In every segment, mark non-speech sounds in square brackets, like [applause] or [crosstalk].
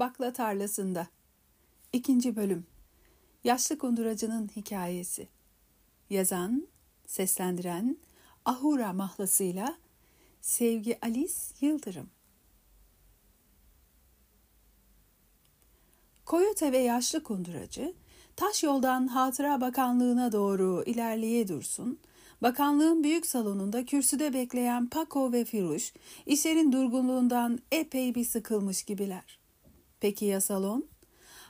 Bakla Tarlasında. İkinci Bölüm. Yaşlı Kunduracı'nın Hikayesi. Yazan, seslendiren Ahura mahlasıyla Sevgi Alice Yıldırım. Koyote ve Yaşlı Kunduracı taş yoldan Hatıra Bakanlığı'na doğru ilerleye dursun, bakanlığın büyük salonunda kürsüde bekleyen Paco ve Firuş, işlerin durgunluğundan epey bir sıkılmış gibiler. Peki ya salon?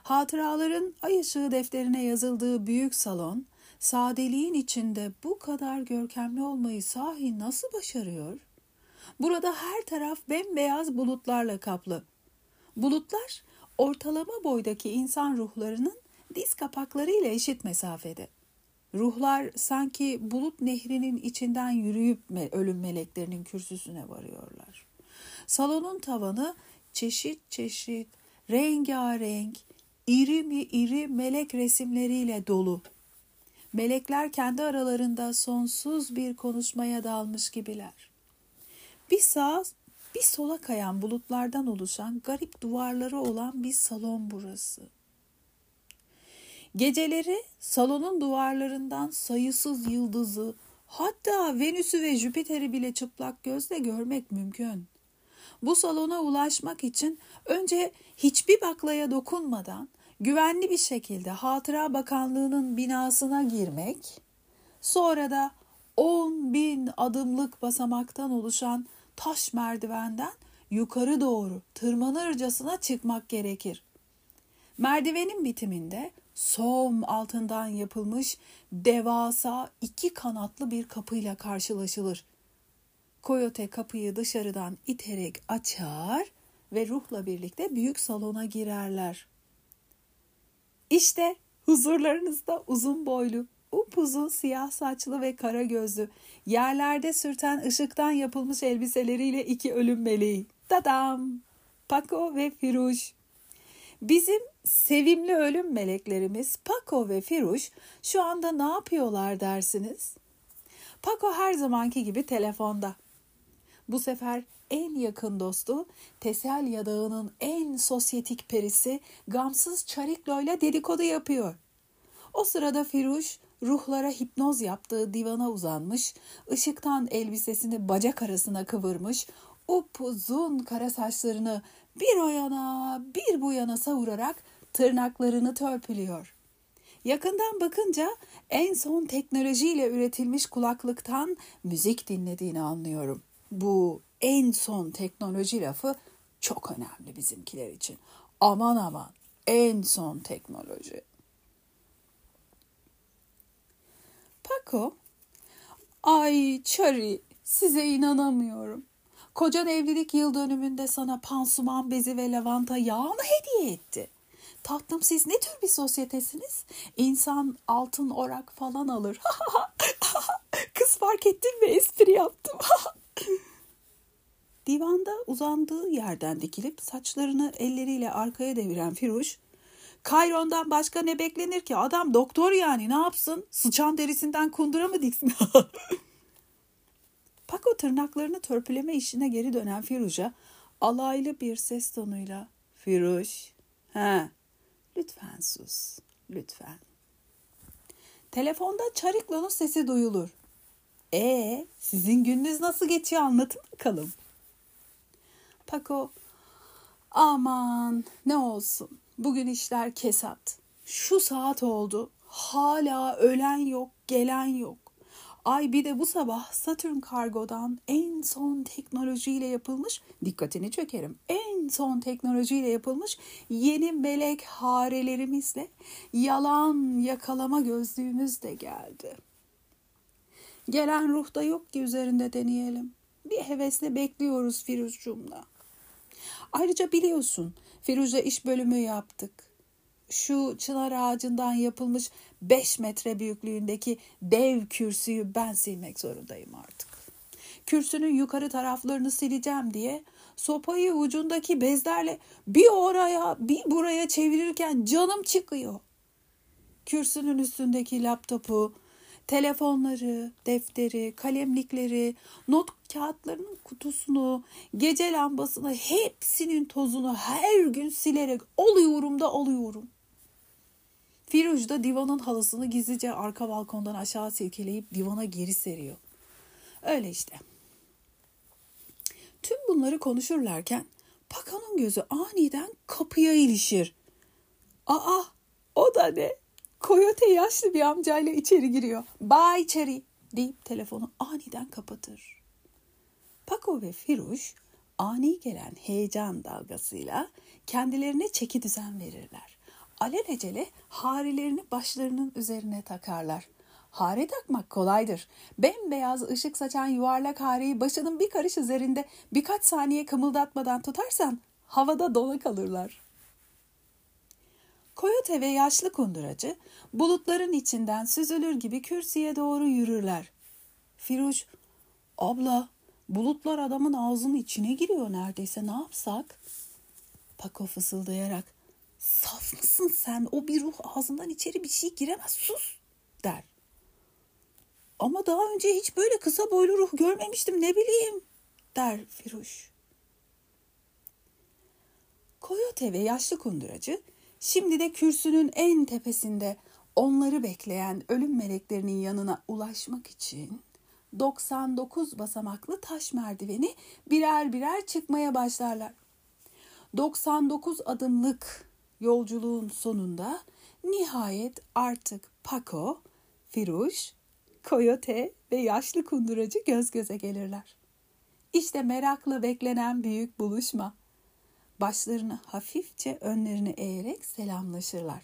Hatıraların ay ışığı defterine yazıldığı büyük salon, sadeliğin içinde bu kadar görkemli olmayı sahi nasıl başarıyor? Burada her taraf bembeyaz bulutlarla kaplı. Bulutlar ortalama boydaki insan ruhlarının diz kapakları ile eşit mesafede. Ruhlar sanki bulut nehrinin içinden yürüyüp ölüm meleklerinin kürsüsüne varıyorlar. Salonun tavanı çeşit çeşit rengarenk, iri mi iri melek resimleriyle dolu. Melekler kendi aralarında sonsuz bir konuşmaya dalmış gibiler. Bir sağa bir sola kayan bulutlardan oluşan garip duvarları olan bir salon burası. Geceleri salonun duvarlarından sayısız yıldızı, hatta Venüs'ü ve Jüpiter'i bile çıplak gözle görmek mümkün. Bu salona ulaşmak için önce hiçbir baklaya dokunmadan güvenli bir şekilde Hatıra Bakanlığı'nın binasına girmek, sonra da 10 bin adımlık basamaktan oluşan taş merdivenden yukarı doğru tırmanırcasına çıkmak gerekir. Merdivenin bitiminde som altından yapılmış devasa iki kanatlı bir kapıyla karşılaşılır. Koyote kapıyı dışarıdan iterek açar ve ruhla birlikte büyük salona girerler. İşte huzurlarınızda uzun boylu, upuzun siyah saçlı ve kara gözlü, yerlerde sürten ışıktan yapılmış elbiseleriyle iki ölüm meleği. Dadam! Paco ve Firuş. Bizim sevimli ölüm meleklerimiz Paco ve Firuş şu anda ne yapıyorlar dersiniz? Paco her zamanki gibi telefonda. Bu sefer en yakın dostu Teselya Dağı'nın en sosyetik perisi gamsız Çariklo ile dedikodu yapıyor. O sırada Firuş ruhlara hipnoz yaptığı divana uzanmış, ışıktan elbisesini bacak arasına kıvırmış, upuzun kara saçlarını bir o yana bir bu yana savurarak tırnaklarını törpülüyor. Yakından bakınca en son teknolojiyle üretilmiş kulaklıktan müzik dinlediğini anlıyorum. Bu en son teknoloji lafı çok önemli bizimkiler için. Aman aman en son teknoloji. Paco, ay Çari size inanamıyorum. Kocan evlilik yıl dönümünde sana pansuman bezi ve lavanta yağını hediye etti. Tatlım siz ne tür bir sosyetesiniz? İnsan altın orak falan alır. [laughs] Kız fark ettin mi espri yaptım. [laughs] [clears throat] Divanda uzandığı yerden dikilip saçlarını elleriyle arkaya deviren Firuş, Kayron'dan başka ne beklenir ki? Adam doktor yani ne yapsın? Sıçan derisinden kundura mı diksin? [laughs] Paco tırnaklarını törpüleme işine geri dönen Firuş'a alaylı bir ses tonuyla Firuş, he, lütfen sus, lütfen. Telefonda Çariklo'nun sesi duyulur. E sizin gününüz nasıl geçiyor anlatın bakalım. Paco aman ne olsun bugün işler kesat. Şu saat oldu hala ölen yok gelen yok. Ay bir de bu sabah Satürn kargodan en son teknolojiyle yapılmış, dikkatini çekerim, en son teknolojiyle yapılmış yeni melek harelerimizle yalan yakalama gözlüğümüz de geldi. Gelen ruhta yok ki üzerinde deneyelim. Bir hevesle bekliyoruz Firuzcum'la. Ayrıca biliyorsun Firuze iş bölümü yaptık. Şu çınar ağacından yapılmış 5 metre büyüklüğündeki dev kürsüyü ben silmek zorundayım artık. Kürsünün yukarı taraflarını sileceğim diye sopayı ucundaki bezlerle bir oraya bir buraya çevirirken canım çıkıyor. Kürsünün üstündeki laptopu, telefonları, defteri, kalemlikleri, not kağıtlarının kutusunu, gece lambasını hepsinin tozunu her gün silerek oluyorum da oluyorum. Firuj da divanın halısını gizlice arka balkondan aşağı silkeleyip divana geri seriyor. Öyle işte. Tüm bunları konuşurlarken Pakan'ın gözü aniden kapıya ilişir. Aa o da ne? Koyote yaşlı bir amcayla içeri giriyor. Ba içeri deyip telefonu aniden kapatır. Paco ve Firuş ani gelen heyecan dalgasıyla kendilerine çeki düzen verirler. Alelacele harilerini başlarının üzerine takarlar. Hare takmak kolaydır. Bembeyaz ışık saçan yuvarlak hareyi başının bir karış üzerinde birkaç saniye kımıldatmadan tutarsan havada dona kalırlar. Koyote ve yaşlı kunduracı bulutların içinden süzülür gibi kürsüye doğru yürürler. Firuş, abla bulutlar adamın ağzının içine giriyor neredeyse ne yapsak? Pako fısıldayarak, saf mısın sen o bir ruh ağzından içeri bir şey giremez sus der. Ama daha önce hiç böyle kısa boylu ruh görmemiştim ne bileyim der Firuş. Koyote ve yaşlı kunduracı şimdi de kürsünün en tepesinde onları bekleyen ölüm meleklerinin yanına ulaşmak için 99 basamaklı taş merdiveni birer birer çıkmaya başlarlar. 99 adımlık yolculuğun sonunda nihayet artık Paco, Firuş koyote ve yaşlı kunduracı göz göze gelirler. İşte merakla beklenen büyük buluşma. Başlarını hafifçe önlerine eğerek selamlaşırlar.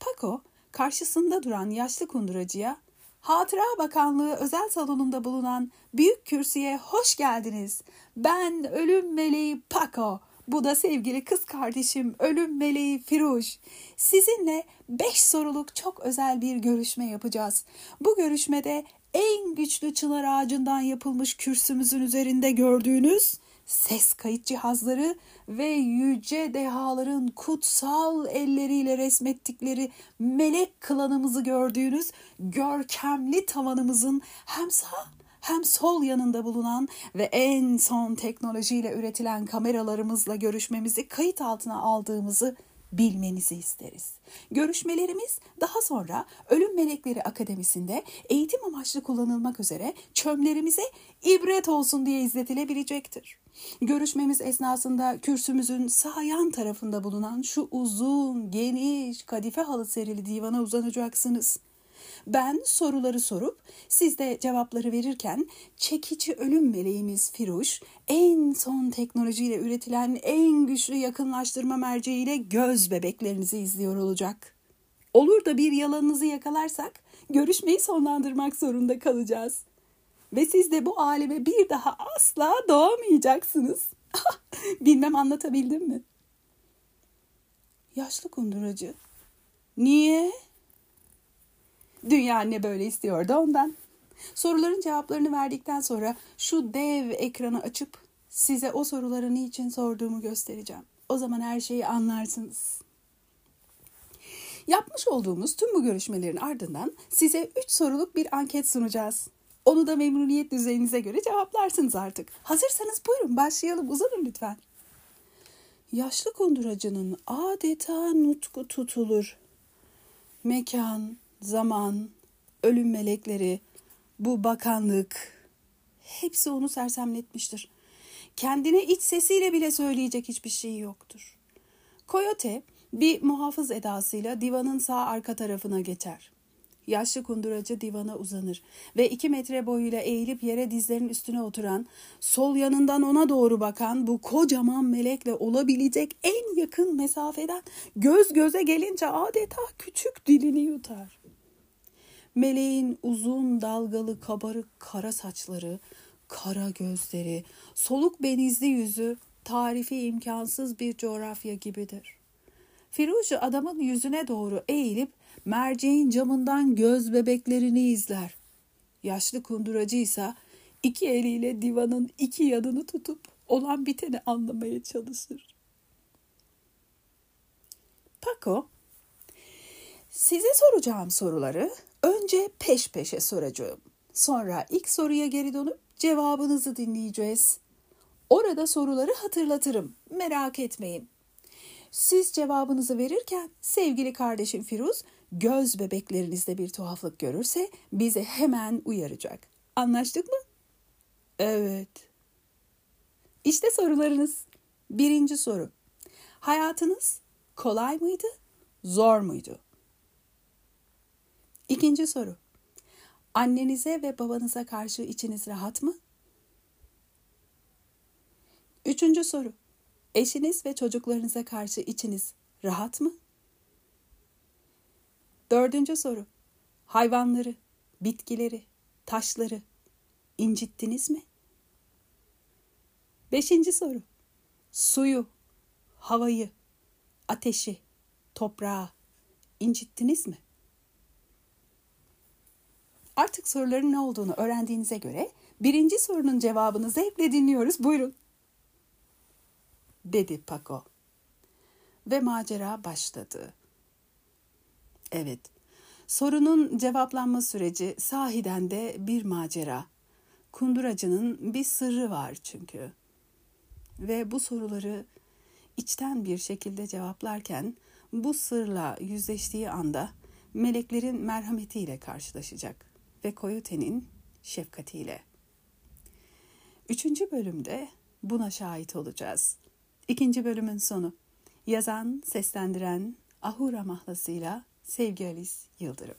Paco karşısında duran yaşlı kunduracıya Hatıra Bakanlığı özel salonunda bulunan büyük kürsüye hoş geldiniz. Ben ölüm meleği Paco. Bu da sevgili kız kardeşim ölüm meleği Firuş. Sizinle beş soruluk çok özel bir görüşme yapacağız. Bu görüşmede en güçlü çınar ağacından yapılmış kürsümüzün üzerinde gördüğünüz ses kayıt cihazları ve yüce dehaların kutsal elleriyle resmettikleri melek klanımızı gördüğünüz görkemli tavanımızın hem sağ hem sol yanında bulunan ve en son teknolojiyle üretilen kameralarımızla görüşmemizi kayıt altına aldığımızı bilmenizi isteriz. Görüşmelerimiz daha sonra Ölüm Melekleri Akademisi'nde eğitim amaçlı kullanılmak üzere çömlerimize ibret olsun diye izletilebilecektir. Görüşmemiz esnasında kürsümüzün sağ yan tarafında bulunan şu uzun, geniş, kadife halı serili divana uzanacaksınız. Ben soruları sorup siz de cevapları verirken çekici ölüm meleğimiz Firuş en son teknolojiyle üretilen en güçlü yakınlaştırma merceğiyle göz bebeklerinizi izliyor olacak. Olur da bir yalanınızı yakalarsak görüşmeyi sonlandırmak zorunda kalacağız. Ve siz de bu aleme bir daha asla doğamayacaksınız. [laughs] Bilmem anlatabildim mi? Yaşlı kunduracı. Niye? Dünya anne böyle istiyordu ondan. Soruların cevaplarını verdikten sonra şu dev ekranı açıp size o soruları niçin sorduğumu göstereceğim. O zaman her şeyi anlarsınız. Yapmış olduğumuz tüm bu görüşmelerin ardından size 3 soruluk bir anket sunacağız. Onu da memnuniyet düzeyinize göre cevaplarsınız artık. Hazırsanız buyurun başlayalım uzanın lütfen. Yaşlı konduracının adeta nutku tutulur. Mekan, zaman, ölüm melekleri, bu bakanlık hepsi onu sersemletmiştir. Kendine iç sesiyle bile söyleyecek hiçbir şey yoktur. Coyote bir muhafız edasıyla divanın sağ arka tarafına geçer. Yaşlı kunduracı divana uzanır ve iki metre boyuyla eğilip yere dizlerin üstüne oturan, sol yanından ona doğru bakan bu kocaman melekle olabilecek en yakın mesafeden göz göze gelince adeta küçük dilini yutar. Meleğin uzun dalgalı kabarık kara saçları, kara gözleri, soluk benizli yüzü tarifi imkansız bir coğrafya gibidir. Firuze adamın yüzüne doğru eğilip merceğin camından göz bebeklerini izler. Yaşlı kunduracı ise iki eliyle divanın iki yanını tutup olan biteni anlamaya çalışır. Paco, size soracağım soruları Önce peş peşe soracağım. Sonra ilk soruya geri dönüp cevabınızı dinleyeceğiz. Orada soruları hatırlatırım. Merak etmeyin. Siz cevabınızı verirken sevgili kardeşim Firuz göz bebeklerinizde bir tuhaflık görürse bizi hemen uyaracak. Anlaştık mı? Evet. İşte sorularınız. Birinci soru. Hayatınız kolay mıydı, zor muydu? İkinci soru. Annenize ve babanıza karşı içiniz rahat mı? Üçüncü soru. Eşiniz ve çocuklarınıza karşı içiniz rahat mı? Dördüncü soru. Hayvanları, bitkileri, taşları incittiniz mi? Beşinci soru. Suyu, havayı, ateşi, toprağı incittiniz mi? Artık soruların ne olduğunu öğrendiğinize göre birinci sorunun cevabını zevkle dinliyoruz. Buyurun. Dedi Paco. Ve macera başladı. Evet, sorunun cevaplanma süreci sahiden de bir macera. Kunduracının bir sırrı var çünkü. Ve bu soruları içten bir şekilde cevaplarken bu sırla yüzleştiği anda meleklerin merhametiyle karşılaşacak ve Koyote'nin şefkatiyle. Üçüncü bölümde buna şahit olacağız. İkinci bölümün sonu. Yazan, seslendiren Ahura mahlasıyla Sevgi Alice Yıldırım.